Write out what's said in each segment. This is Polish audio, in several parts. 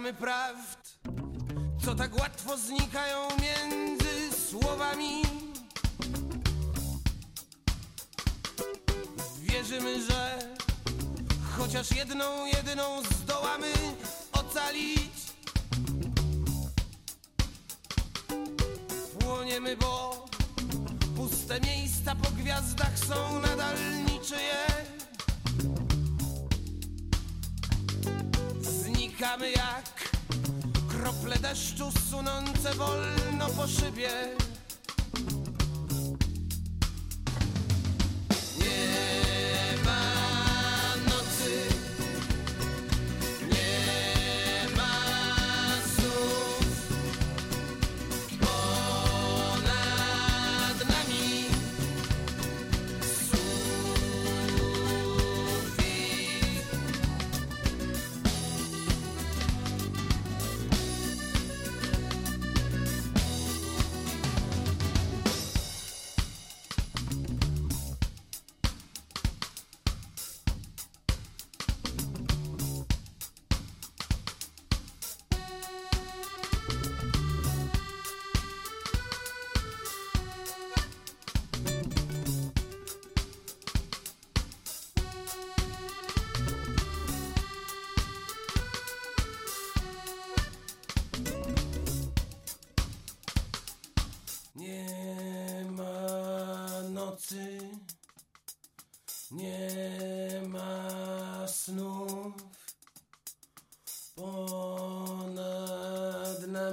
Słuchamy prawd, co tak łatwo znikają między słowami. Wierzymy, że chociaż jedną,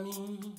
me.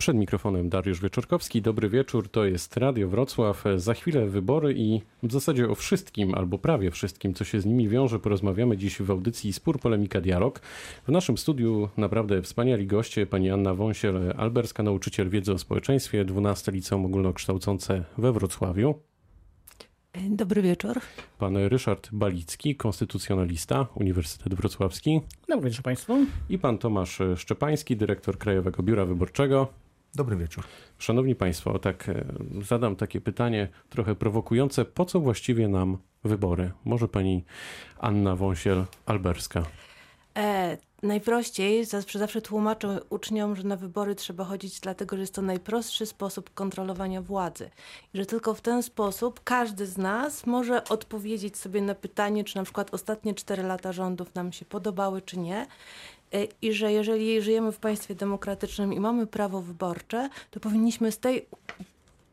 Przed mikrofonem Dariusz Wieczorkowski. Dobry wieczór, to jest Radio Wrocław. Za chwilę wybory i w zasadzie o wszystkim, albo prawie wszystkim, co się z nimi wiąże, porozmawiamy dziś w audycji Spór, Polemika, Dialog. W naszym studiu naprawdę wspaniali goście, pani Anna Wąsiel-Alberska, nauczyciel wiedzy o społeczeństwie, 12 Liceum Ogólnokształcące we Wrocławiu. Dobry wieczór. Pan Ryszard Balicki, konstytucjonalista, Uniwersytet Wrocławski. Dobry wieczór Państwu. I pan Tomasz Szczepański, dyrektor Krajowego Biura Wyborczego. Dobry wieczór. Szanowni Państwo, tak e, zadam takie pytanie trochę prowokujące. Po co właściwie nam wybory? Może pani Anna Wąsiel-Alberska. E, E, najprościej, zawsze, zawsze tłumaczę uczniom, że na wybory trzeba chodzić dlatego, że jest to najprostszy sposób kontrolowania władzy. I że tylko w ten sposób każdy z nas może odpowiedzieć sobie na pytanie, czy na przykład ostatnie cztery lata rządów nam się podobały, czy nie. E, I że jeżeli żyjemy w państwie demokratycznym i mamy prawo wyborcze, to powinniśmy z tej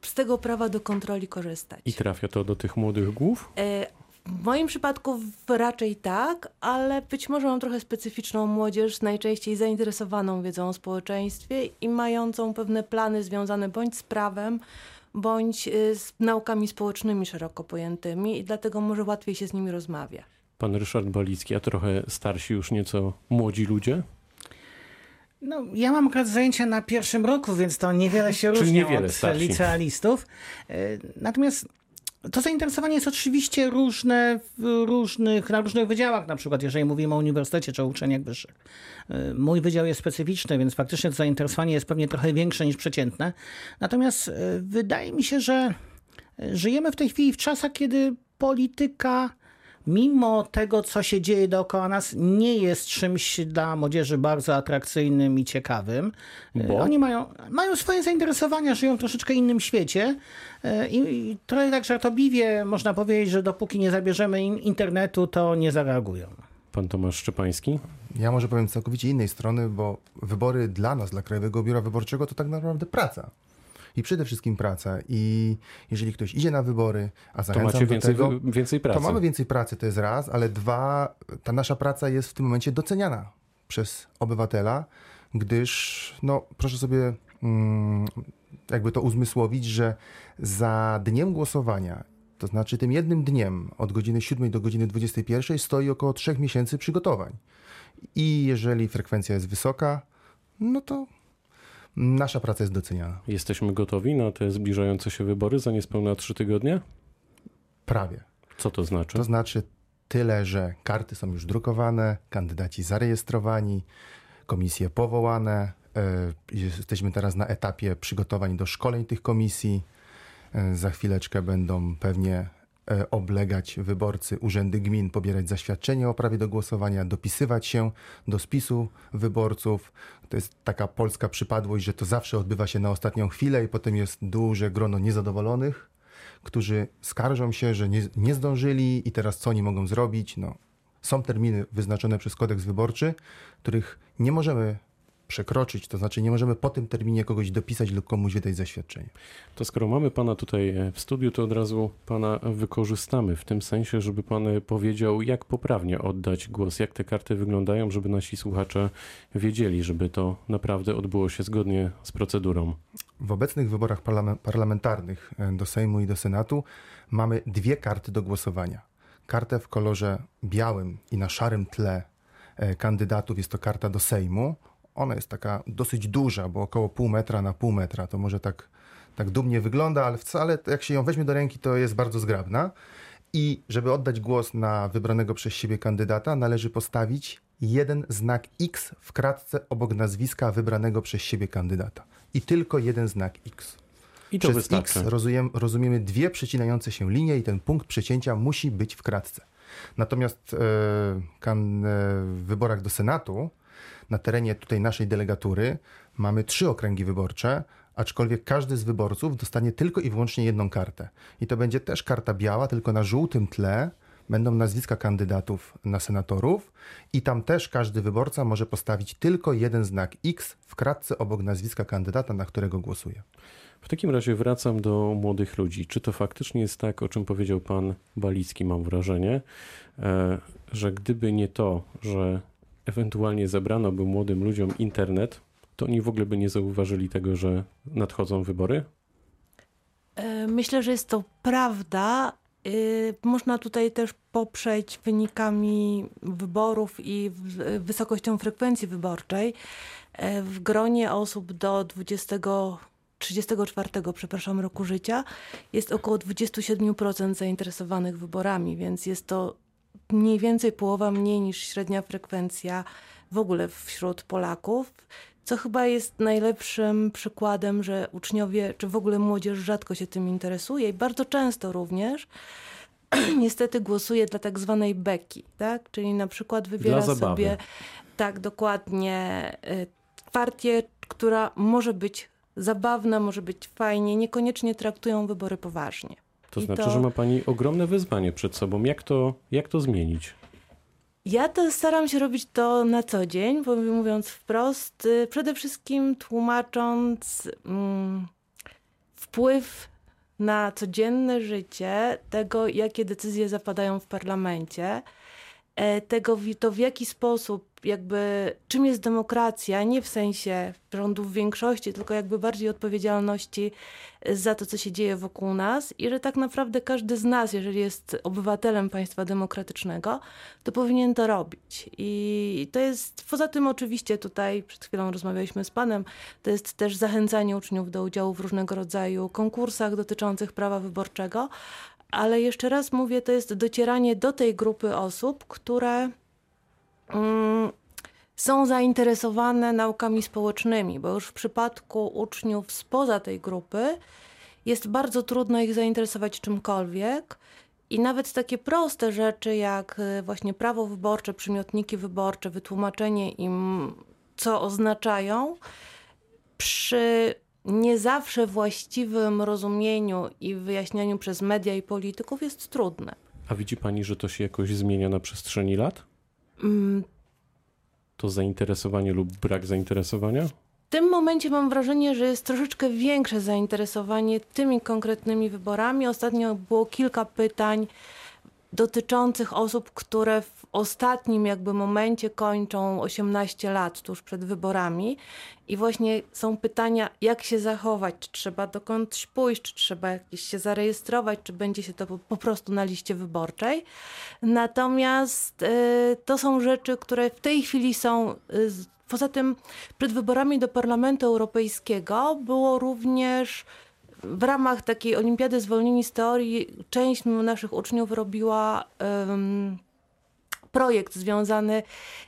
z tego prawa do kontroli korzystać. I trafia to do tych młodych głów? E, w moim przypadku raczej tak, ale być może mam trochę specyficzną młodzież, najczęściej zainteresowaną wiedzą o społeczeństwie i mającą pewne plany związane bądź z prawem, bądź y, z naukami społecznymi szeroko pojętymi i dlatego może łatwiej się z nimi rozmawia. Pan Ryszard Balicki, a trochę starsi już nieco młodzi ludzie? No, ja mam akurat zajęcia na pierwszym roku, więc to niewiele się różni niewiele od starsi. licealistów. E, Natomiast to zainteresowanie jest oczywiście różne w różnych, na różnych wydziałach, na przykład jeżeli mówimy o uniwersytecie czy o uczelniach wyższych. E, Mój wydział jest specyficzny, więc faktycznie to zainteresowanie jest pewnie trochę większe niż przeciętne. Natomiast e, wydaje mi się, że żyjemy w tej chwili w czasach, kiedy polityka mimo tego, co się dzieje dookoła nas, nie jest czymś dla młodzieży bardzo atrakcyjnym i ciekawym. E, Bo? Oni mają, mają swoje zainteresowania, żyją w troszeczkę innym świecie e, i, i trochę tak żartobliwie można powiedzieć, że dopóki nie zabierzemy im internetu, to nie zareagują. Pan Tomasz Szczepański? Ja może powiem z całkowicie innej strony, bo wybory dla nas, dla Krajowego Biura Wyborczego, to tak naprawdę praca. I przede wszystkim praca. I jeżeli ktoś idzie na wybory, a To zachęcam macie do więcej, tego, więcej pracy. to mamy więcej pracy, to jest raz, ale dwa, ta nasza praca jest w tym momencie doceniana przez obywatela, gdyż, no proszę sobie mm, jakby to uzmysłowić, że za dniem głosowania, to znaczy tym jednym dniem od godziny 7 do godziny 21 stoi około 3 miesięcy przygotowań. I jeżeli frekwencja jest wysoka, no to nasza praca jest doceniana. Jesteśmy gotowi na te zbliżające się wybory za niespełna trzy tygodnie? Prawie. Co to znaczy? To znaczy tyle, że karty są już drukowane, kandydaci zarejestrowani, komisje powołane. e, Jesteśmy teraz na etapie przygotowań do szkoleń tych komisji. E, Za chwileczkę będą pewnie oblegać wyborcy urzędy gmin, pobierać zaświadczenie o prawie do głosowania, dopisywać się do spisu wyborców. To jest taka polska przypadłość, że to zawsze odbywa się na ostatnią chwilę i potem jest duże grono niezadowolonych, którzy skarżą się, że nie, nie zdążyli i teraz co oni mogą zrobić. No, są terminy wyznaczone przez kodeks wyborczy, których nie możemy przekroczyć, to znaczy nie możemy po tym terminie kogoś dopisać lub komuś wydać zaświadczenie. To skoro mamy pana tutaj e, w studiu, to od razu pana wykorzystamy w tym sensie, żeby pan e, powiedział, jak poprawnie oddać głos, jak te karty wyglądają, żeby nasi słuchacze wiedzieli, żeby to naprawdę odbyło się zgodnie z procedurą. W obecnych wyborach parlamen- parlamentarnych e, do Sejmu i do Senatu mamy dwie karty do głosowania. Kartę w kolorze białym i na szarym tle kandydatów jest to karta do Sejmu. Ona jest taka dosyć duża, bo około pół metra na pół metra. To może tak, tak dumnie wygląda, ale wcale jak się ją weźmie do ręki, to jest bardzo zgrabna. I żeby oddać głos na wybranego przez siebie kandydata, należy postawić jeden znak X w kratce obok nazwiska wybranego przez siebie kandydata. I tylko jeden znak X. I to Przez wystarczy. X rozumiem, rozumiemy dwie przecinające się linie i ten punkt przecięcia musi być w kratce. Natomiast e, kan, e, w wyborach do Senatu na terenie tutaj naszej delegatury mamy trzy okręgi wyborcze, aczkolwiek każdy z wyborców dostanie tylko i wyłącznie jedną kartę. I to będzie też karta biała, tylko na żółtym tle będą nazwiska kandydatów na senatorów i tam też każdy wyborca może postawić tylko jeden znak X w kratce obok nazwiska kandydata, na którego głosuje. W takim razie wracam do młodych ludzi. Czy to faktycznie jest tak, o czym powiedział pan Balicki, mam wrażenie, e, że gdyby nie to, że ewentualnie zabrano by młodym ludziom internet, to oni w ogóle by nie zauważyli tego, że nadchodzą wybory? E, Myślę, że jest to prawda. Y, Można tutaj też poprzeć wynikami wyborów i wysokością frekwencji wyborczej. E, W gronie osób do 20, 34, przepraszam, roku życia jest około 27% zainteresowanych wyborami, więc jest to mniej więcej połowa mniej niż średnia frekwencja w ogóle wśród Polaków, co chyba jest najlepszym przykładem, że uczniowie czy w ogóle młodzież rzadko się tym interesuje i bardzo często również niestety głosuje dla tak zwanej beki, tak? Czyli na przykład wybiera sobie tak dokładnie y, partię, która może być zabawna, może być fajnie, niekoniecznie traktują wybory poważnie. To I znaczy, to- że ma pani ogromne wyzwanie przed sobą. Jak to, jak to zmienić? Ja to staram się robić to na co dzień, mówiąc wprost, y, przede wszystkim tłumacząc mm, wpływ na codzienne życie tego, jakie decyzje zapadają w parlamencie, e, tego to w jaki sposób, jakby czym jest demokracja, nie w sensie rządów większości, tylko jakby bardziej odpowiedzialności za to, co się dzieje wokół nas i że tak naprawdę każdy z nas, jeżeli jest obywatelem państwa demokratycznego, to powinien to robić. I to jest, poza tym oczywiście tutaj, przed chwilą rozmawialiśmy z panem, to jest też zachęcanie uczniów do udziału w różnego rodzaju konkursach dotyczących prawa wyborczego, ale jeszcze raz mówię, to jest docieranie do tej grupy osób, które są zainteresowane naukami społecznymi, bo już w przypadku uczniów spoza tej grupy jest bardzo trudno ich zainteresować czymkolwiek. I nawet takie proste rzeczy jak y, właśnie prawo wyborcze, przymiotniki wyborcze, wytłumaczenie im, co oznaczają, przy nie zawsze właściwym rozumieniu i wyjaśnianiu przez media i polityków jest trudne. A widzi pani, że to się jakoś zmienia na przestrzeni lat? Mm, To zainteresowanie lub brak zainteresowania? W tym momencie mam wrażenie, że jest troszeczkę większe zainteresowanie tymi konkretnymi wyborami. Ostatnio było kilka pytań dotyczących osób, które w ostatnim jakby momencie kończą 18 lat tuż przed wyborami. I właśnie są pytania, jak się zachować, czy trzeba dokądś pójść, czy trzeba jakieś się zarejestrować, czy będzie się to po, prostu na liście wyborczej. Natomiast y, to są rzeczy, które w tej chwili są. Y, poza tym, przed wyborami do Parlamentu Europejskiego było również w ramach takiej olimpiady zwolnieni z teorii część naszych uczniów robiła em, projekt związany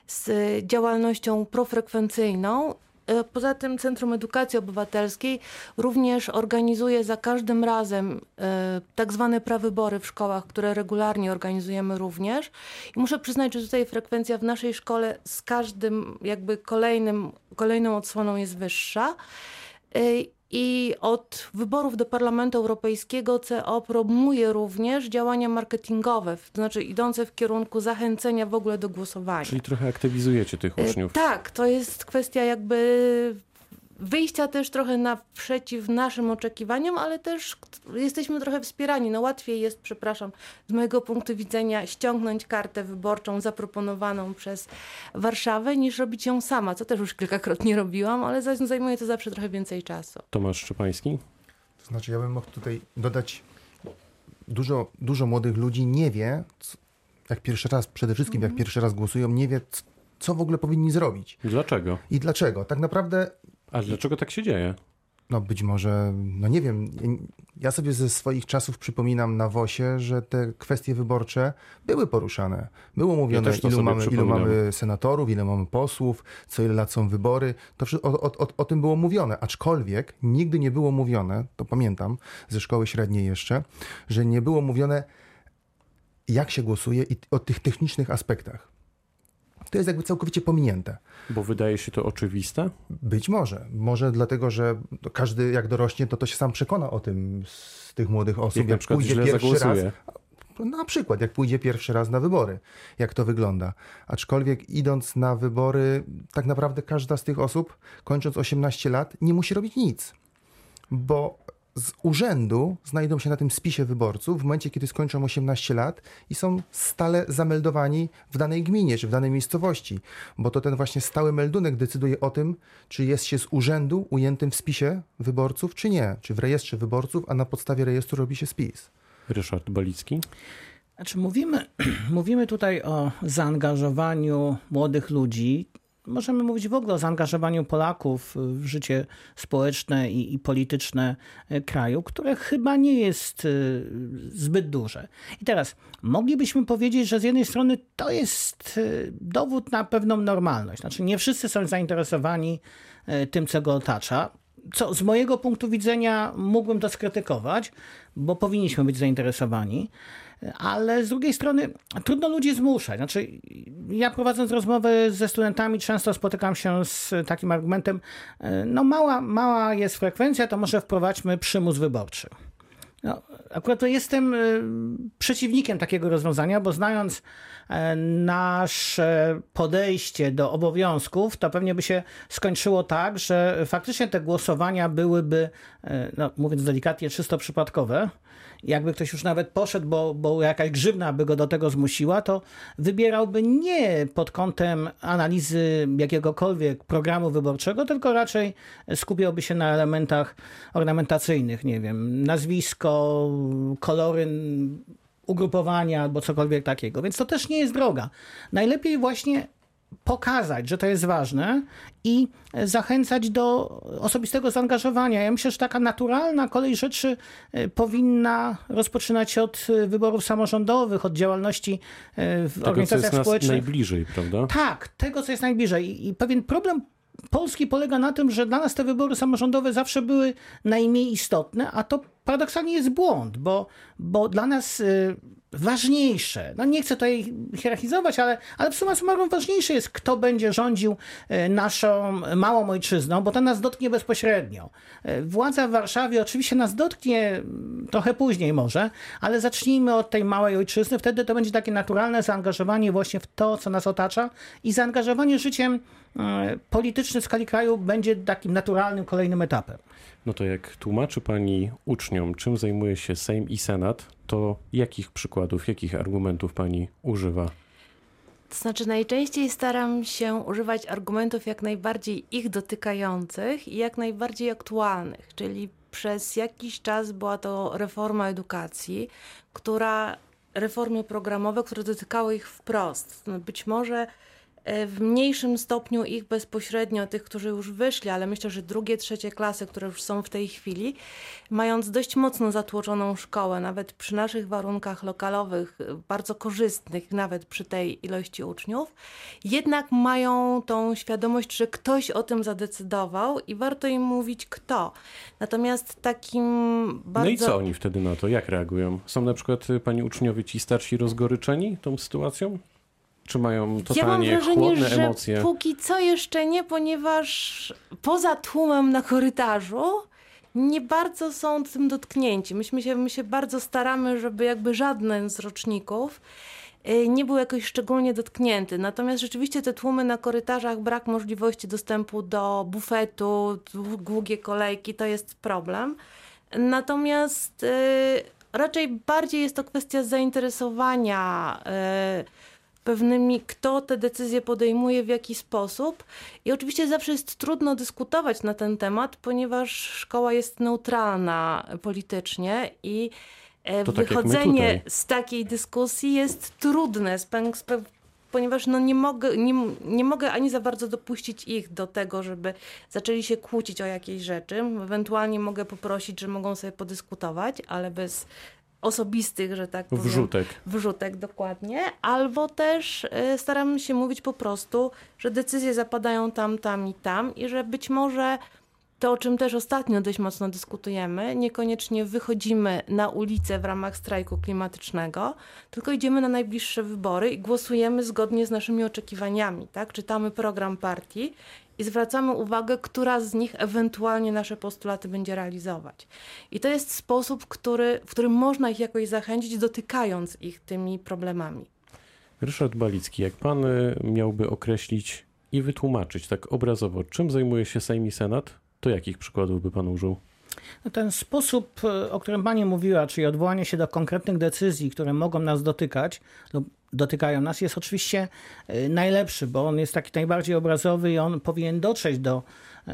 z działalnością profrekwencyjną. E, Poza tym Centrum Edukacji Obywatelskiej również organizuje za każdym razem e, tak zwane prawybory w szkołach, które regularnie organizujemy również. I muszę przyznać, że tutaj frekwencja w naszej szkole z każdym jakby kolejnym, kolejną odsłoną jest wyższa. E, I od wyborów do Parlamentu Europejskiego CO promuje również działania marketingowe, to znaczy idące w kierunku zachęcenia w ogóle do głosowania. Czyli trochę aktywizujecie tych E, uczniów. Tak, to jest kwestia jakby wyjścia też trochę naprzeciw naszym oczekiwaniom, ale też jesteśmy trochę wspierani. No łatwiej jest, przepraszam, z mojego punktu widzenia ściągnąć kartę wyborczą zaproponowaną przez Warszawę, niż robić ją sama, co też już kilkakrotnie robiłam, ale za- zajmuje to zawsze trochę więcej czasu. Tomasz Szczepański? To znaczy, ja bym mógł tutaj dodać, dużo, dużo młodych ludzi nie wie, co- jak pierwszy raz, przede wszystkim jak pierwszy raz głosują, nie wie, co w ogóle powinni zrobić Dlaczego? i dlaczego. Tak naprawdę, A dlaczego tak się dzieje? no być może, no nie wiem, ja sobie ze swoich czasów przypominam na WOSie, że te kwestie wyborcze były poruszane. Było mówione, to ilu, mamy, ilu mamy senatorów, ile mamy posłów, co ile lat są wybory. To wszy- o, o, o, o tym było mówione, aczkolwiek nigdy nie było mówione, to pamiętam ze szkoły średniej jeszcze, że nie było mówione, jak się głosuje i o tych technicznych aspektach. To jest jakby całkowicie pominięte. Bo wydaje się to oczywiste? Być może. Może dlatego, że każdy jak dorośnie, to to się sam przekona o tym z tych młodych osób. Jak na przykład źle zagłosuje. na przykład, jak pójdzie pierwszy raz na wybory, jak to wygląda. Aczkolwiek idąc na wybory, tak naprawdę każda z tych osób, kończąc 18 lat, nie musi robić nic. Bo z urzędu znajdą się na tym spisie wyborców w momencie, kiedy skończą 18 lat i są stale zameldowani w danej gminie czy w danej miejscowości. Bo to ten właśnie stały meldunek decyduje o tym, czy jest się z urzędu ujętym w spisie wyborców, czy nie. Czy w rejestrze wyborców, a na podstawie rejestru robi się spis. Ryszard Balicki? Znaczy mówimy, mówimy tutaj o zaangażowaniu młodych ludzi. Możemy mówić w ogóle o zaangażowaniu Polaków w życie społeczne i, i polityczne e, kraju, które chyba nie jest e, zbyt duże. I teraz moglibyśmy powiedzieć, że z jednej strony to jest e, dowód na pewną normalność. Znaczy nie wszyscy są zainteresowani tym, co go otacza. co z mojego punktu widzenia mógłbym to skrytykować, bo powinniśmy być zainteresowani. Ale z drugiej strony trudno ludzi zmuszać. Znaczy, ja prowadząc rozmowy ze studentami często spotykam się z takim argumentem, no mała, mała jest frekwencja, to może wprowadźmy przymus wyborczy. No, akurat to jestem y, przeciwnikiem takiego rozwiązania, bo znając e, nasze podejście do obowiązków, to pewnie by się skończyło tak, że faktycznie te głosowania byłyby, e, no, mówiąc delikatnie, czysto przypadkowe jakby ktoś już nawet poszedł, bo, bo jakaś grzywna by go do tego zmusiła, to wybierałby nie pod kątem analizy jakiegokolwiek programu wyborczego, tylko raczej skupiałby się na elementach ornamentacyjnych, nie wiem, nazwisko, kolory ugrupowania albo cokolwiek takiego. Więc to też nie jest droga. Najlepiej właśnie pokazać, że to jest ważne i zachęcać do osobistego zaangażowania. Ja myślę, że taka naturalna kolej rzeczy e, powinna rozpoczynać się od e, wyborów samorządowych, od działalności e, w tego, organizacjach co jest społecznych. najbliżej, prawda? Tak, tego, co jest najbliżej. I pewien problem Polski polega na tym, że dla nas te wybory samorządowe zawsze były najmniej istotne, a to paradoksalnie jest błąd, bo, bo dla nas ważniejsze, no nie chcę tutaj hierarchizować, ale, ale w sumie summarum ważniejsze jest, kto będzie rządził e, naszą małą ojczyzną, bo to nas dotknie bezpośrednio. E, władza w Warszawie oczywiście nas dotknie mm, trochę później może, ale zacznijmy od tej małej ojczyzny, wtedy to będzie takie naturalne zaangażowanie właśnie w to, co nas otacza i zaangażowanie życiem politycznym w skali kraju będzie takim naturalnym kolejnym etapem. No to jak tłumaczy pani uczniom, czym zajmuje się Sejm i Senat, to jakich przykładów, jakich argumentów pani używa? To znaczy, najczęściej staram się używać argumentów jak najbardziej ich dotykających i jak najbardziej aktualnych, czyli przez jakiś czas była to reforma edukacji, która reformy programowe, które dotykały ich wprost. Być może w mniejszym stopniu ich bezpośrednio, tych, którzy już wyszli, ale myślę, że drugie, trzecie klasy, które już są w tej chwili, mając dość mocno zatłoczoną szkołę, nawet przy naszych warunkach lokalowych, bardzo korzystnych, nawet przy tej ilości uczniów, jednak mają tą świadomość, że ktoś o tym zadecydował i warto im mówić kto. Natomiast takim bardzo... No i co oni wtedy na to? Jak reagują? Są na przykład y, pani uczniowie ci starsi rozgoryczeni tą sytuacją? Czy mają totalnie ja mam wrażenie, chłodne że emocje? Póki co jeszcze nie, ponieważ poza tłumem na korytarzu nie bardzo są tym dotknięci. Myśmy się, my się bardzo staramy, żeby jakby żaden z roczników y, nie był jakoś szczególnie dotknięty. Natomiast rzeczywiście te tłumy na korytarzach, brak możliwości dostępu do bufetu, długie kolejki, to jest problem. Natomiast y, raczej bardziej jest to kwestia zainteresowania y, pewnymi, kto te decyzje podejmuje, w jaki sposób. I oczywiście zawsze jest trudno dyskutować na ten temat, ponieważ szkoła jest neutralna politycznie i e, to tak wychodzenie tak z takiej dyskusji jest trudne, ponieważ no nie, mogę, nie, nie mogę ani za bardzo dopuścić ich do tego, żeby zaczęli się kłócić o jakieś rzeczy. Ewentualnie mogę poprosić, że mogą sobie podyskutować, ale bez osobistych, że tak powiem. Wrzutek. Wrzutek, dokładnie. Albo też y, staramy się mówić po prostu, że decyzje zapadają tam, tam i tam i że być może to, o czym też ostatnio dość mocno dyskutujemy, niekoniecznie wychodzimy na ulicę w ramach strajku klimatycznego, tylko idziemy na najbliższe wybory i głosujemy zgodnie z naszymi oczekiwaniami. Tak? Czytamy program partii i zwracamy uwagę, która z nich ewentualnie nasze postulaty będzie realizować. I to jest sposób, który, w którym można ich jakoś zachęcić, dotykając ich tymi problemami. Ryszard Balicki, jak pan y, miałby określić i wytłumaczyć tak obrazowo, czym zajmuje się Sejm i Senat, to jakich przykładów by pan użył? No ten sposób, e, o którym Pani mówiła, czyli odwołanie się do konkretnych decyzji, które mogą nas dotykać lub dotykają nas, jest oczywiście e, najlepszy, bo on jest taki najbardziej obrazowy i on powinien dotrzeć do e,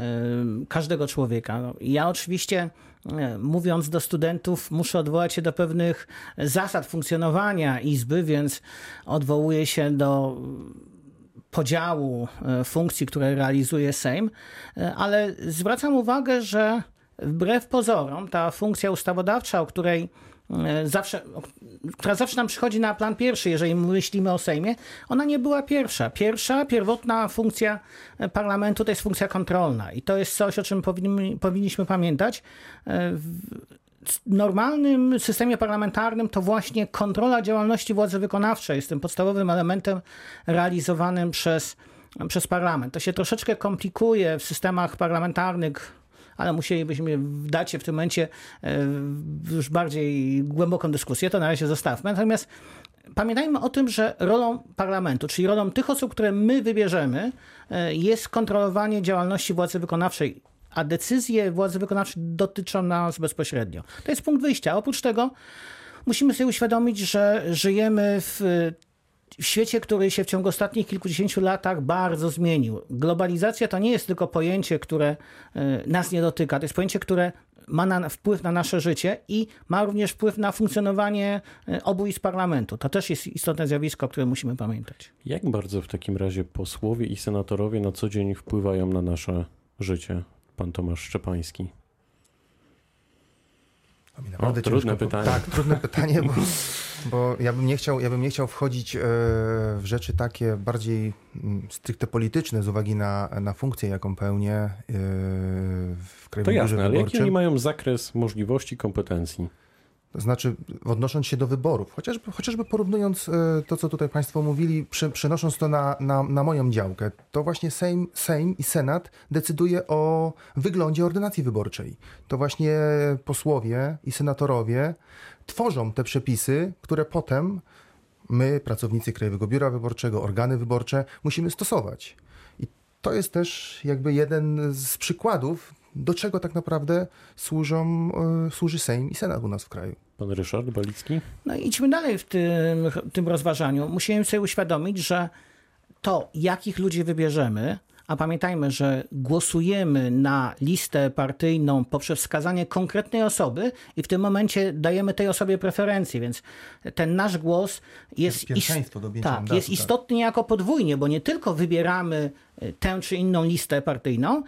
każdego człowieka. No, ja oczywiście mówiąc do studentów, muszę odwołać się do pewnych zasad funkcjonowania Izby, więc odwołuję się do podziału funkcji, które realizuje Sejm, ale zwracam uwagę, że wbrew pozorom ta funkcja ustawodawcza, o której e, zawsze, która zawsze nam przychodzi na plan pierwszy, jeżeli myślimy o Sejmie, ona nie była pierwsza. Pierwsza, pierwotna funkcja parlamentu to jest funkcja kontrolna i to jest coś, o czym powinni, powinniśmy pamiętać. W normalnym systemie parlamentarnym to właśnie kontrola działalności władzy wykonawczej jest tym podstawowym elementem realizowanym przez, przez parlament. To się troszeczkę komplikuje w systemach parlamentarnych ale musielibyśmy wdać się w tym momencie e, już bardziej głęboką dyskusję, to na razie zostawmy. Natomiast pamiętajmy o tym, że rolą parlamentu, czyli rolą tych osób, które my wybierzemy, e, jest kontrolowanie działalności władzy wykonawczej a decyzje władzy wykonawczej dotyczą nas bezpośrednio. To jest punkt wyjścia. Oprócz tego musimy sobie uświadomić, że żyjemy w w świecie, który się w ciągu ostatnich kilkudziesięciu latach bardzo zmienił. Globalizacja to nie jest tylko pojęcie, które e, nas nie dotyka, to jest pojęcie, które ma na, wpływ na nasze życie i ma również wpływ na funkcjonowanie e, obu izb parlamentu. To też jest istotne zjawisko, o którym musimy pamiętać. Jak bardzo w takim razie posłowie i senatorowie na co dzień wpływają na nasze życie? Pan Tomasz Szczepański. O, trudne ciężko, pytanie. Tak, trudne pytanie, bo, bo ja, bym nie chciał, ja bym nie chciał wchodzić e, w rzeczy takie bardziej mm, stricte polityczne z uwagi na, na funkcję, jaką pełnię e, w Krajowym To jasne, ale jaki oni mają zakres możliwości, kompetencji? Znaczy, odnosząc się do wyborów, chociażby, chociażby porównując e, to, co tutaj Państwo mówili, przenosząc to na, na, na moją działkę, to właśnie Sejm, Sejm i Senat decyduje o wyglądzie ordynacji wyborczej. To właśnie posłowie i senatorowie tworzą te przepisy, które potem my, pracownicy Krajowego Biura Wyborczego, organy wyborcze, musimy stosować. I to jest też jakby jeden z przykładów, do czego tak naprawdę służą, e, służy Sejm i Senat u nas w kraju. Pan Ryszard Balicki? No i idźmy dalej w tym, tym rozważaniu. Musimy sobie uświadomić, że to, jakich ludzi wybierzemy, a pamiętajmy, że głosujemy na listę partyjną poprzez wskazanie konkretnej osoby i w tym momencie dajemy tej osobie preferencje, więc ten nasz głos jest, objęcia tak, mandatu, jest tak. istotny jako podwójnie, bo nie tylko wybieramy y, tę czy inną listę partyjną,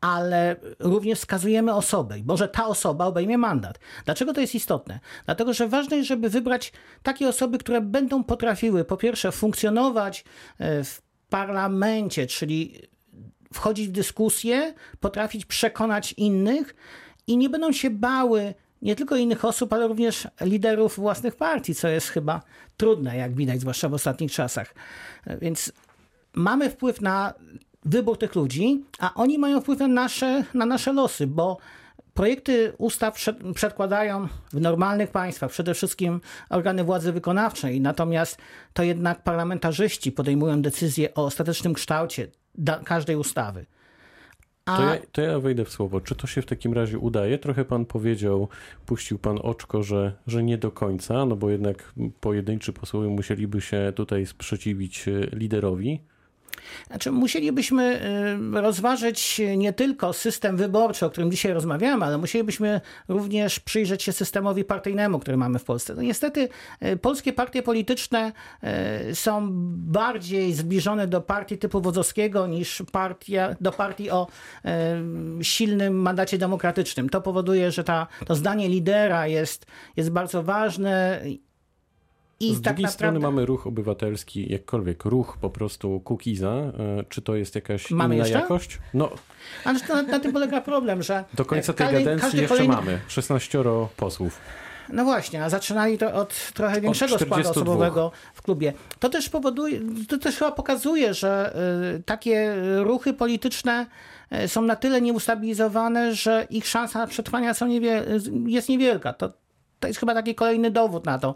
ale również wskazujemy osobę i może ta osoba obejmie mandat. Dlaczego to jest istotne? Dlatego, że ważne jest, żeby wybrać takie osoby, które będą potrafiły po pierwsze funkcjonować e, w parlamencie, czyli wchodzić w dyskusję, potrafić przekonać innych i nie będą się bały nie tylko innych osób, ale również liderów własnych partii, co jest chyba trudne, jak widać, zwłaszcza w ostatnich czasach. E, Więc mamy wpływ na wybór tych ludzi, a oni mają wpływ na nasze, na nasze losy, bo projekty ustaw przed, przedkładają w normalnych państwach przede wszystkim organy władzy wykonawczej, natomiast to jednak parlamentarzyści podejmują decyzje o ostatecznym kształcie każdej ustawy. A To ja, to ja wejdę w słowo. Czy to się w takim razie udaje? Trochę pan powiedział, puścił pan oczko, że, że nie do końca, no bo jednak pojedynczy posłowie musieliby się tutaj sprzeciwić e, liderowi. Znaczy, musielibyśmy y, rozważyć nie tylko system wyborczy, o którym dzisiaj rozmawiamy, ale musielibyśmy również przyjrzeć się systemowi partyjnemu, który mamy w Polsce. No niestety y, polskie partie polityczne y, są bardziej zbliżone do partii typu Wodzowskiego niż partia, do partii o silnym mandacie demokratycznym. To powoduje, że ta, to zdanie lidera jest, jest bardzo ważne i Z tak drugiej strony naprawdę... mamy ruch obywatelski, jakkolwiek ruch po prostu Kukiza. E, Czy to jest jakaś Mamy inna jeszcze? jakość? No, Ale na, na tym polega problem, że do końca tej kadencji każdy jeszcze kolejny- mamy 16 posłów. No właśnie, a zaczynali to od trochę większego składu 42. osobowego w klubie. To też powoduje, to też chyba pokazuje, że y, takie ruchy polityczne y, są na tyle nieustabilizowane, że ich szansa przetrwania są niewie, jest niewielka. To, to jest chyba taki kolejny dowód na to.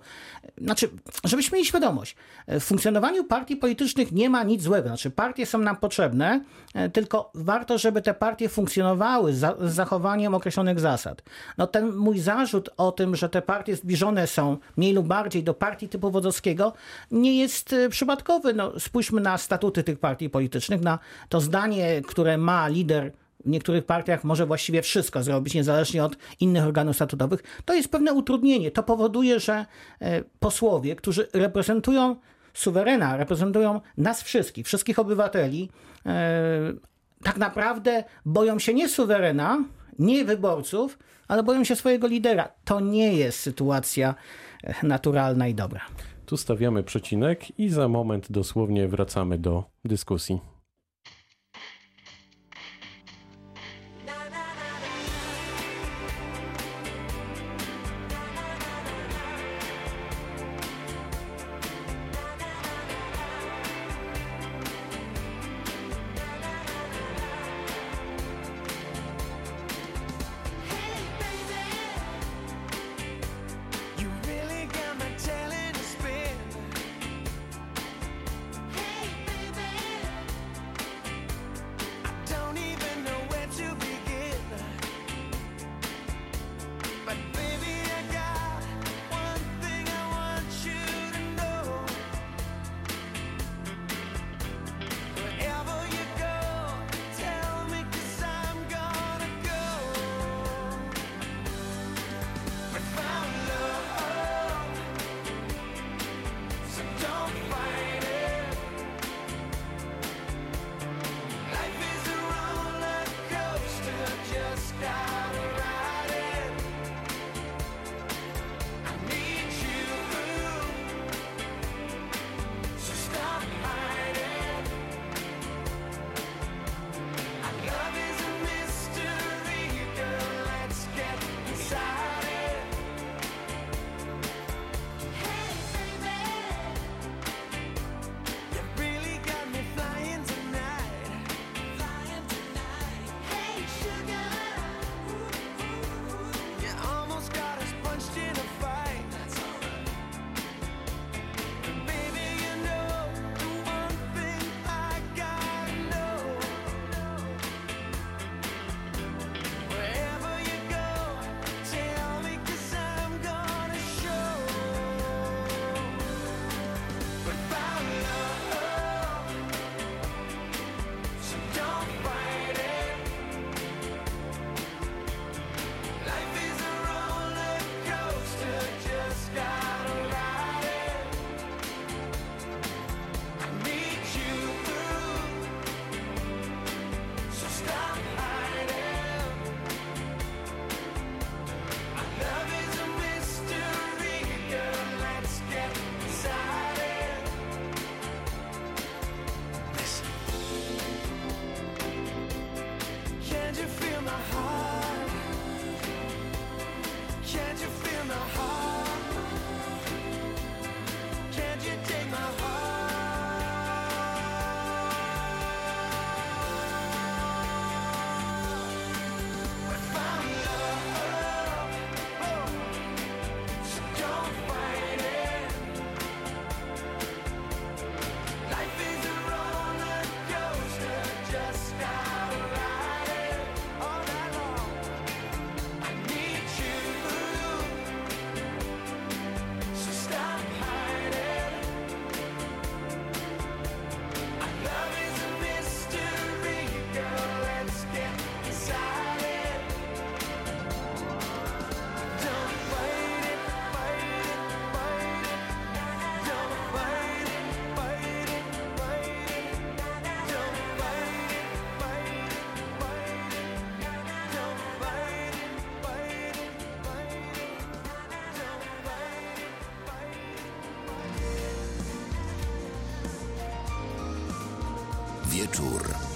Znaczy, żebyśmy mieli świadomość, w funkcjonowaniu partii politycznych nie ma nic złego. Znaczy, partie są nam potrzebne, e, tylko warto, żeby te partie funkcjonowały z zachowaniem określonych zasad. No ten mój zarzut o tym, że te partie zbliżone są mniej lub bardziej do partii typu Wodzowskiego, nie jest e, przypadkowy. No, spójrzmy na statuty tych partii politycznych, na to zdanie, które ma lider w niektórych partiach może właściwie wszystko zrobić, niezależnie od innych organów statutowych, to jest pewne utrudnienie. To powoduje, że e, posłowie, którzy reprezentują suwerena, reprezentują nas wszystkich, wszystkich obywateli, e, tak naprawdę boją się nie suwerena, nie wyborców, ale boją się swojego lidera. To nie jest sytuacja e, naturalna i dobra. Tu stawiamy przecinek i za moment dosłownie wracamy do dyskusji.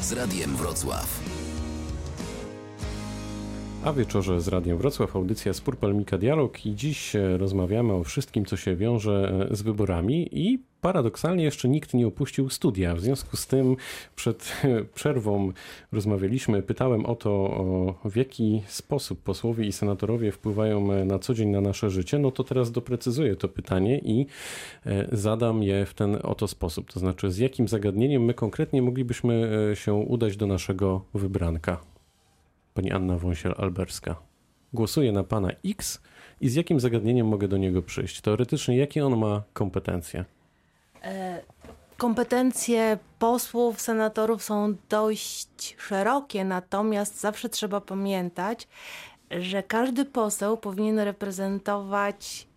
z Radiem Wrocław. A wieczorze z Radiem Wrocław, audycja z Purpelmika Dialog i dziś e, rozmawiamy o wszystkim, co się wiąże e, z wyborami i paradoksalnie jeszcze nikt nie opuścił studia. W związku z tym przed przerwą rozmawialiśmy, pytałem o to, o w jaki sposób posłowie i senatorowie wpływają e, na co dzień na nasze życie. No to teraz doprecyzuję to pytanie i e, zadam je w ten oto sposób. To znaczy, z jakim zagadnieniem my konkretnie moglibyśmy e, się udać do naszego wybranka? Pani Anna Wąsiel-Alberska. Głosuję na pana X i z jakim zagadnieniem mogę do niego przyjść? Teoretycznie, jakie on ma kompetencje? E, kompetencje posłów, senatorów są dość szerokie, natomiast zawsze trzeba pamiętać, że każdy poseł powinien reprezentować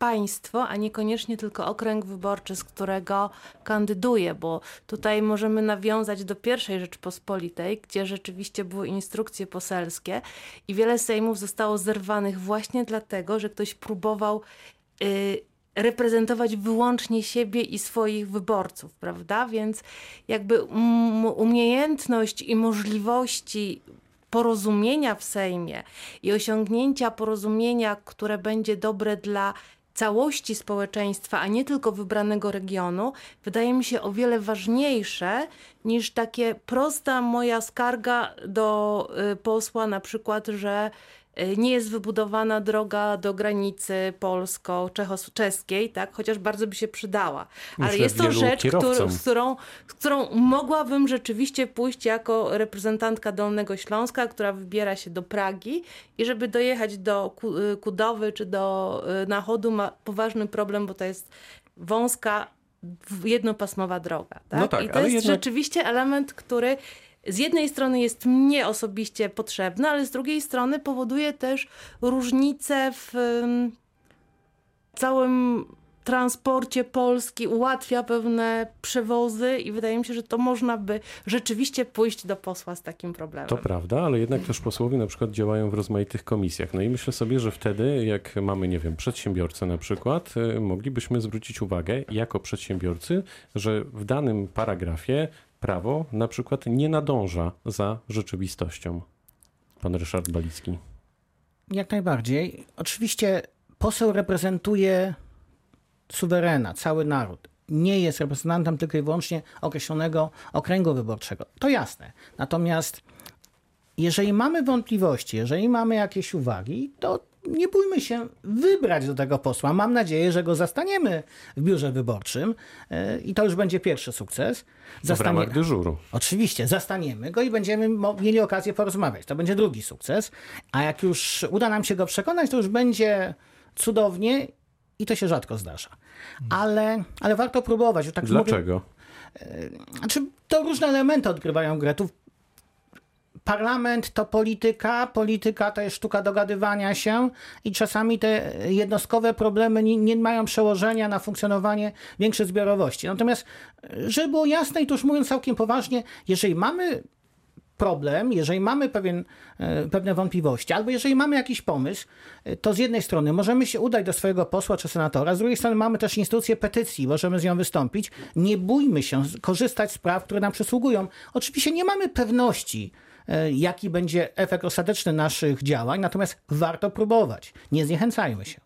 państwo, a niekoniecznie tylko okręg wyborczy, z którego kandyduje, bo tutaj możemy nawiązać do pierwszej Rzeczpospolitej, gdzie rzeczywiście były instrukcje poselskie i wiele sejmów zostało zerwanych właśnie dlatego, że ktoś próbował. Yy, reprezentować wyłącznie siebie i swoich wyborców, prawda? Więc jakby um, umiejętność i możliwości porozumienia w Sejmie i osiągnięcia porozumienia, które będzie dobre dla całości społeczeństwa, a nie tylko wybranego regionu, wydaje mi się o wiele ważniejsze niż takie prosta moja skarga do y, posła, na przykład, że nie jest wybudowana droga do granicy polsko-czeskiej, tak? chociaż bardzo by się przydała. Ale Myślę jest to rzecz, z, którą, z którą mogłabym rzeczywiście pójść jako reprezentantka Dolnego Śląska, która wybiera się do Pragi i żeby dojechać do y, Kudowy czy do y, Nachodu ma poważny problem, bo to jest wąska, jednopasmowa droga. Tak? No tak, I to jest jednak- rzeczywiście element, który z jednej strony jest mnie osobiście potrzebny, ale z drugiej strony powoduje też różnice w ym, całym transporcie Polski, ułatwia pewne przewozy i wydaje mi się, że to można by rzeczywiście pójść do posła z takim problemem. To prawda, ale jednak też posłowie na przykład działają w rozmaitych komisjach. No i myślę sobie, że wtedy, jak mamy, nie wiem, przedsiębiorcę na przykład, y, moglibyśmy zwrócić uwagę jako przedsiębiorcy, że w danym paragrafie prawo na przykład nie nadąża za rzeczywistością. Pan Ryszard Balicki. Jak najbardziej. Oczywiście poseł reprezentuje suwerena, cały naród. Nie jest reprezentantem tylko i wyłącznie określonego okręgu wyborczego. To jasne. Natomiast jeżeli mamy wątpliwości, jeżeli mamy jakieś uwagi, to nie bójmy się wybrać do tego posła. Mam nadzieję, że go zastaniemy w biurze wyborczym yy, i to już będzie pierwszy sukces. W ramach dyżuru. Oczywiście, zastaniemy go i będziemy mieli okazję porozmawiać. To będzie drugi sukces. A jak już uda nam się go przekonać, to już będzie cudownie i to się rzadko zdarza. Ale, ale warto próbować. Tak mówię- Dlaczego? znaczy, to różne elementy odgrywają grę. Tu parlament to polityka, polityka to jest sztuka dogadywania się i czasami te jednostkowe problemy nie, nie mają przełożenia na funkcjonowanie większej zbiorowości. Natomiast, żeby było jasne i to już mówiąc całkiem poważnie, jeżeli mamy problem, jeżeli mamy pewien, e, pewne wątpliwości, albo jeżeli mamy jakiś pomysł, e, to z jednej strony możemy się udać do swojego posła czy senatora, z drugiej strony mamy też instytucję petycji, możemy z nią wystąpić. Nie bójmy się korzystać z praw, które nam przysługują. Oczywiście nie mamy pewności, jaki będzie efekt ostateczny naszych działań, natomiast warto próbować. Nie zniechęcajmy się.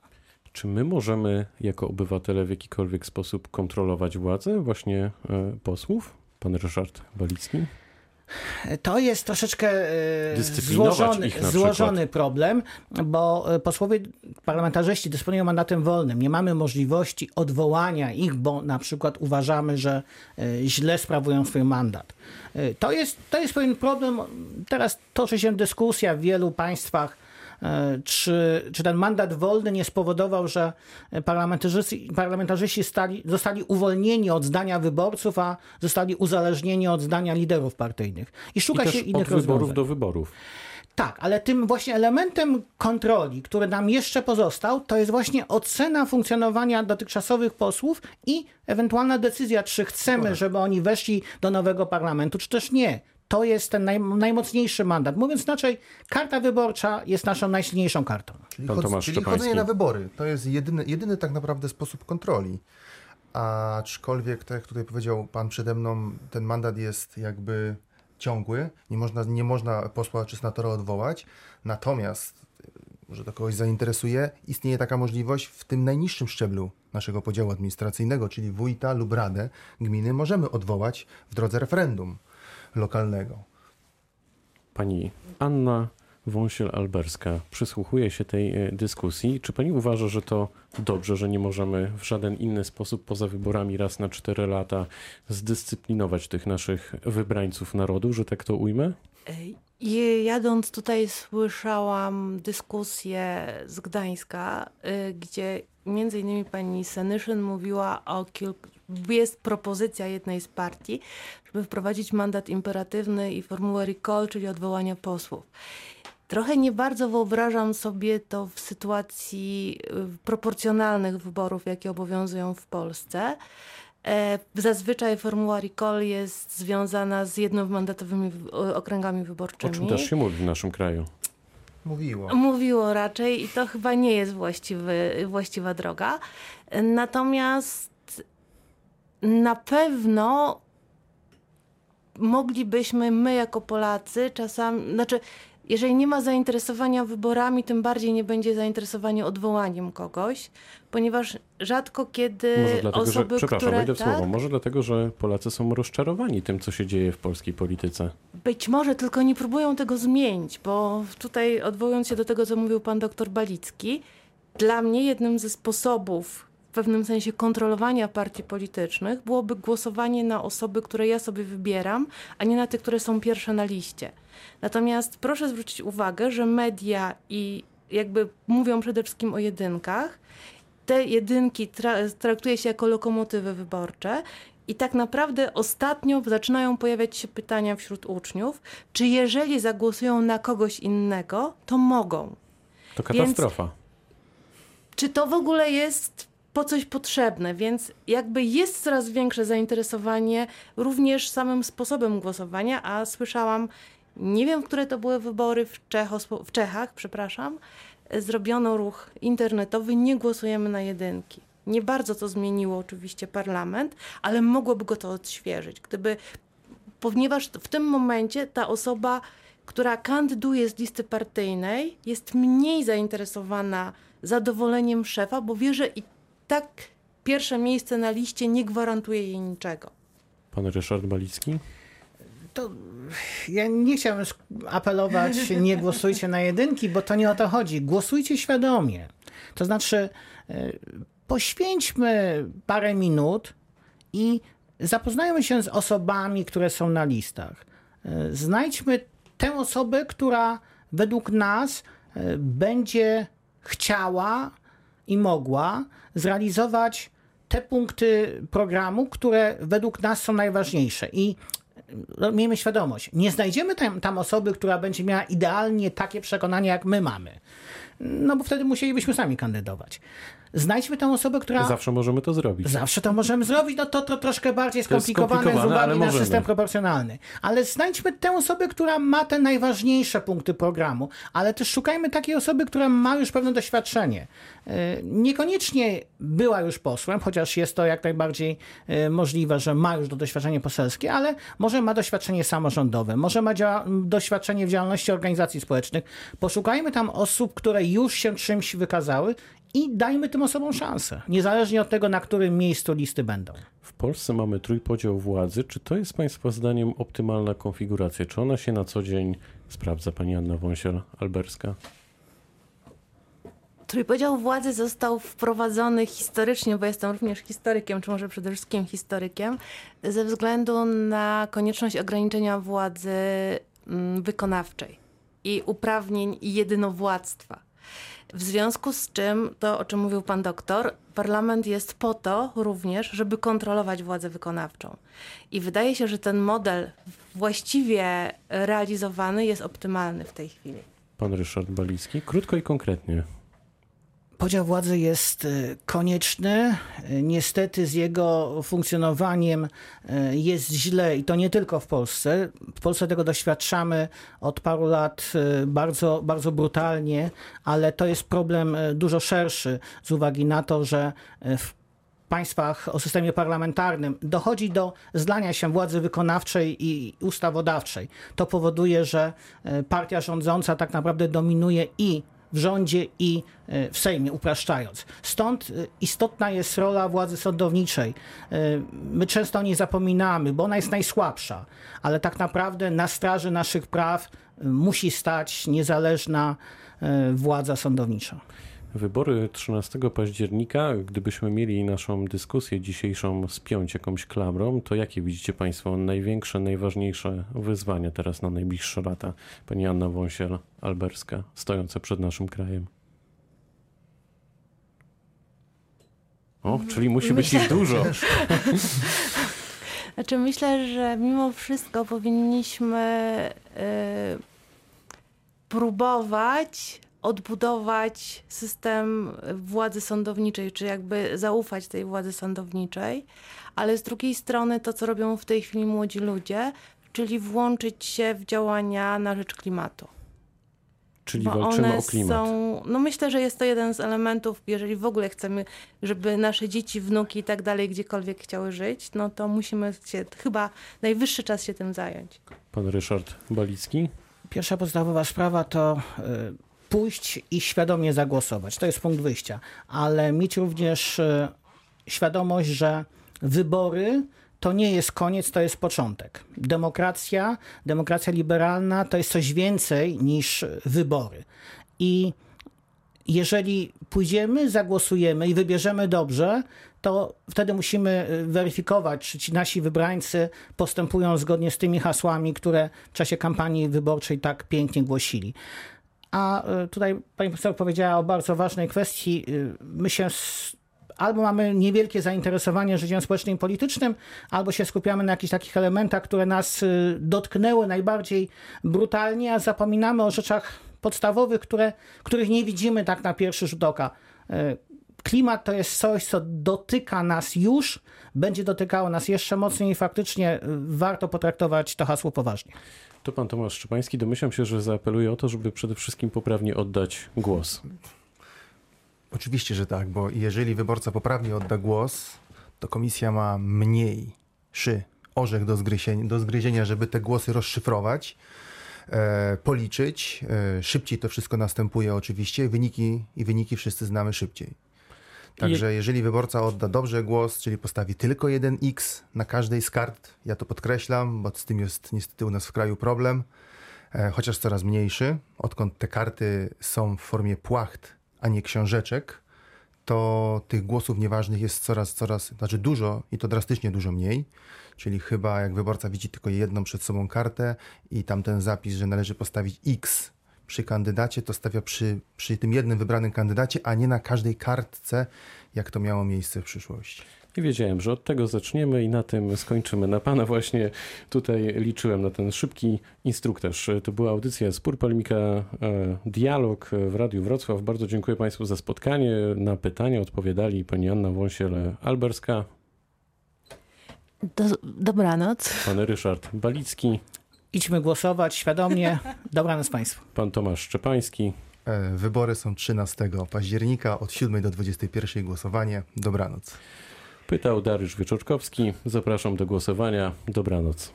Czy my możemy jako obywatele w jakikolwiek sposób kontrolować władzę właśnie e, posłów? Pan Ryszard Balicki? To jest troszeczkę e, złożony, złożony problem, bo e, posłowie, parlamentarzyści dysponują mandatem wolnym. Nie mamy możliwości odwołania ich, bo na przykład uważamy, że e, źle sprawują swój mandat. To jest, to jest pewien problem. Teraz toczy się dyskusja w wielu państwach, czy, czy ten mandat wolny nie spowodował, że parlamentarzyści, parlamentarzyści stali, zostali uwolnieni od zdania wyborców, a zostali uzależnieni od zdania liderów partyjnych. I I szuka się też innych od wyborów rozwiązań. do wyborów. Tak, ale tym właśnie elementem kontroli, który nam jeszcze pozostał, to jest właśnie ocena funkcjonowania dotychczasowych posłów i ewentualna decyzja, czy chcemy, żeby oni weszli do nowego parlamentu, czy też nie. To jest ten naj, najmocniejszy mandat. Mówiąc inaczej, karta wyborcza jest naszą najsilniejszą kartą. Czyli, chod- czyli chodzenie na wybory to jest jedyny, jedyny tak naprawdę sposób kontroli. Aczkolwiek, tak jak tutaj powiedział pan przede mną, ten mandat jest jakby ciągły, nie można, nie można posła czy senatora odwołać. Natomiast, że to kogoś zainteresuje, istnieje taka możliwość w tym najniższym szczeblu naszego podziału administracyjnego, czyli wójta lub radę gminy, możemy odwołać w drodze referendum lokalnego. Pani Anna Wąsiel-Alberska przysłuchuje się tej e, dyskusji. Czy pani uważa, że to dobrze, że nie możemy w żaden inny sposób poza wyborami raz na cztery lata zdyscyplinować tych naszych wybrańców narodu, że tak to ujmę? Jadąc tutaj słyszałam dyskusję z Gdańska, y, gdzie między innymi pani Senyszyn mówiła o kilku, jest propozycja jednej z partii, żeby wprowadzić mandat imperatywny i formułę recall, czyli odwołania posłów. Trochę nie bardzo wyobrażam sobie to w sytuacji y, proporcjonalnych wyborów, jakie obowiązują w Polsce. E, Zazwyczaj formuła recall jest związana z jednomandatowymi wy- o- okręgami O wyborczymi. czym też się mówi w naszym kraju? Mówiło. Mówiło raczej i to chyba nie jest właściwy, właściwa droga. Natomiast na pewno moglibyśmy my jako Polacy czasami, znaczy jeżeli nie ma zainteresowania wyborami, tym bardziej nie będzie zainteresowania odwołaniem kogoś, ponieważ rzadko kiedy Może dlatego, że, osoby, przepraszam, które w słowo, tak, może dlatego, że Polacy są rozczarowani tym, co się dzieje w polskiej polityce. Być może, tylko nie próbują tego zmienić, bo tutaj odwołując się do tego, co mówił pan doktor Balicki, dla mnie jednym ze sposobów pewnym sensie kontrolowania partii politycznych byłoby głosowanie na osoby, które ja sobie wybieram, a nie na te, które są pierwsze na liście. Natomiast proszę zwrócić uwagę, że media i jakby mówią przede wszystkim o jedynkach, te jedynki tra- traktuje się jako lokomotywy wyborcze i tak naprawdę ostatnio zaczynają pojawiać się pytania wśród uczniów, czy jeżeli zagłosują na kogoś innego, to mogą. To katastrofa. Czy to w ogóle jest po coś potrzebne? Więc jakby jest coraz większe zainteresowanie również samym sposobem głosowania, a słyszałam, nie wiem, które to były wybory w, Czechosło- w Czechach, przepraszam, zrobiono ruch internetowy, nie głosujemy na jedynki. Nie bardzo to zmieniło oczywiście parlament, ale mogłoby go to odświeżyć. Gdyby, ponieważ w tym momencie ta osoba, która kandyduje z listy partyjnej, jest mniej zainteresowana zadowoleniem szefa, bo wie, że i tak pierwsze miejsce na liście nie gwarantuje jej niczego. Pan Ryszard Balicki? To ja nie chciałbym apelować, nie głosujcie na jedynki, bo to nie o to chodzi. Głosujcie świadomie. To znaczy, e, poświęćmy parę minut i zapoznajmy się z osobami, które są na listach. E, Znajdźmy tę osobę, która według nas e, będzie chciała i mogła zrealizować te punkty programu, które według nas są najważniejsze. I no, miejmy świadomość, nie znajdziemy tam, tam osoby, która będzie miała idealnie takie przekonanie, jak my mamy. No bo wtedy musielibyśmy sami kandydować. Znajdźmy tę osobę, która. Zawsze możemy to zrobić. Zawsze to możemy zrobić, no to, to troszkę bardziej skomplikowane, z skomplikowane, ale uwagi na możemy. system proporcjonalny. Ale znajdźmy tę osobę, która ma te najważniejsze punkty programu, ale też szukajmy takiej osoby, która ma już pewne doświadczenie. Yy, Niekoniecznie była już posłem, chociaż jest to jak najbardziej yy, możliwe, że ma już to doświadczenie poselskie, ale może ma doświadczenie samorządowe, może ma doświadczenie w działalności organizacji społecznych. Poszukajmy tam osób, które już się czymś wykazały i dajmy tym osobom szansę, niezależnie od tego, na którym miejscu listy będą. W Polsce mamy trójpodział władzy. Czy to jest Państwa zdaniem optymalna konfiguracja? Czy ona się na co dzień sprawdza, Pani Anna Wąsiel-Alberska? Trójpodział władzy został wprowadzony historycznie, bo jestem również historykiem, czy może przede wszystkim historykiem, ze względu na konieczność ograniczenia władzy mm, wykonawczej i uprawnień i jedynowładztwa. W związku z czym, to o czym mówił pan doktor, parlament jest po to również, żeby kontrolować władzę wykonawczą. I wydaje się, że ten model właściwie realizowany jest optymalny w tej chwili. Pan Ryszard Balicki? Krótko i konkretnie. Podział władzy jest y, konieczny. Y, Niestety z jego funkcjonowaniem y, jest źle i to nie tylko w Polsce. W Polsce tego doświadczamy od paru lat bardzo, bardzo brutalnie, ale to jest problem dużo szerszy z uwagi na to, że w państwach o systemie parlamentarnym dochodzi do zlania się władzy wykonawczej i ustawodawczej. To powoduje, że partia rządząca tak naprawdę dominuje i w rządzie i e, w Sejmie, upraszczając. Stąd e, istotna jest rola władzy sądowniczej. E, My często o niej zapominamy, bo ona jest najsłabsza, ale tak naprawdę na straży naszych praw musi stać niezależna władza sądownicza. Wybory 13 października, gdybyśmy mieli naszą dyskusję dzisiejszą spiąć jakąś klamrą, to jakie widzicie Państwo największe, najważniejsze wyzwania teraz na najbliższe lata? Pani Anna Wąsiel-Alberska, stojące przed naszym krajem. O, czyli musi być ich dużo. Znaczy myślę, że mimo wszystko powinniśmy y, spróbować odbudować system władzy sądowniczej, czy jakby zaufać tej władzy sądowniczej, ale z drugiej strony to, co robią w tej chwili młodzi ludzie, czyli włączyć się w działania na rzecz klimatu. Czyli Bo walczymy one o klimat. są, no myślę, że jest to jeden z elementów, jeżeli w ogóle chcemy, żeby nasze dzieci, wnuki i tak dalej gdziekolwiek chciały żyć, no to musimy się, chyba najwyższy czas się tym zająć. Pan Ryszard Balicki. Pierwsza podstawowa sprawa to y, pójść i świadomie zagłosować. To jest punkt wyjścia. Ale mieć również y, świadomość, że wybory to nie jest koniec, to jest początek. Demokracja, demokracja liberalna to jest coś więcej niż wybory. I jeżeli pójdziemy, zagłosujemy i wybierzemy dobrze, to wtedy musimy y, weryfikować, czy ci nasi wybrańcy postępują zgodnie z tymi hasłami, które w czasie kampanii wyborczej tak pięknie głosili. A y, tutaj pani profesor powiedziała o bardzo ważnej kwestii. Y, My się albo mamy niewielkie zainteresowanie życiem społecznym i politycznym, albo się skupiamy na jakichś takich elementach, które nas y, dotknęły najbardziej brutalnie, a zapominamy o rzeczach podstawowych, które, których nie widzimy tak na pierwszy rzut oka. Klimat to jest coś, co dotyka nas już, będzie dotykało nas jeszcze mocniej i faktycznie warto potraktować to hasło poważnie. To pan Tomasz Szczepański. Domyślam się, że zaapeluje o to, żeby przede wszystkim poprawnie oddać głos. Oczywiście, że tak, bo jeżeli wyborca poprawnie odda głos, to komisja ma mniejszy orzech do zgryzienia, do zgryzienia żeby te głosy rozszyfrować, e, policzyć. E, szybciej to wszystko następuje oczywiście, wyniki i wyniki wszyscy znamy szybciej. Także jeżeli wyborca odda dobrze głos, czyli postawi tylko jeden X na każdej z kart, ja to podkreślam, bo z tym jest niestety u nas w kraju problem, e, chociaż coraz mniejszy, odkąd te karty są w formie płacht, a nie książeczek, to tych głosów nieważnych jest coraz, coraz, znaczy dużo i to drastycznie dużo mniej. Czyli chyba jak wyborca widzi tylko jedną przed sobą kartę i tam ten zapis, że należy postawić X przy kandydacie, to stawia przy, przy tym jednym wybranym kandydacie, a nie na każdej kartce, jak to miało miejsce w przyszłości. I wiedziałem, że od tego zaczniemy i na tym skończymy. Na pana właśnie tutaj liczyłem na ten szybki instruktaż. To była audycja Spór Polemika e, Dialog w Radiu Wrocław. Bardzo dziękuję Państwu za spotkanie. Na pytania odpowiadali pani Anna Wąsiel-Alberska, Do, dobranoc. pan Ryszard Balicki, idźmy głosować świadomie. Dobranoc Państwu. Pan Tomasz Szczepański. E, wybory są 13 października od 7 do 21 głosowanie. Dobranoc. Pytał Dariusz Wieczorkowski. Zapraszam do głosowania. Dobranoc.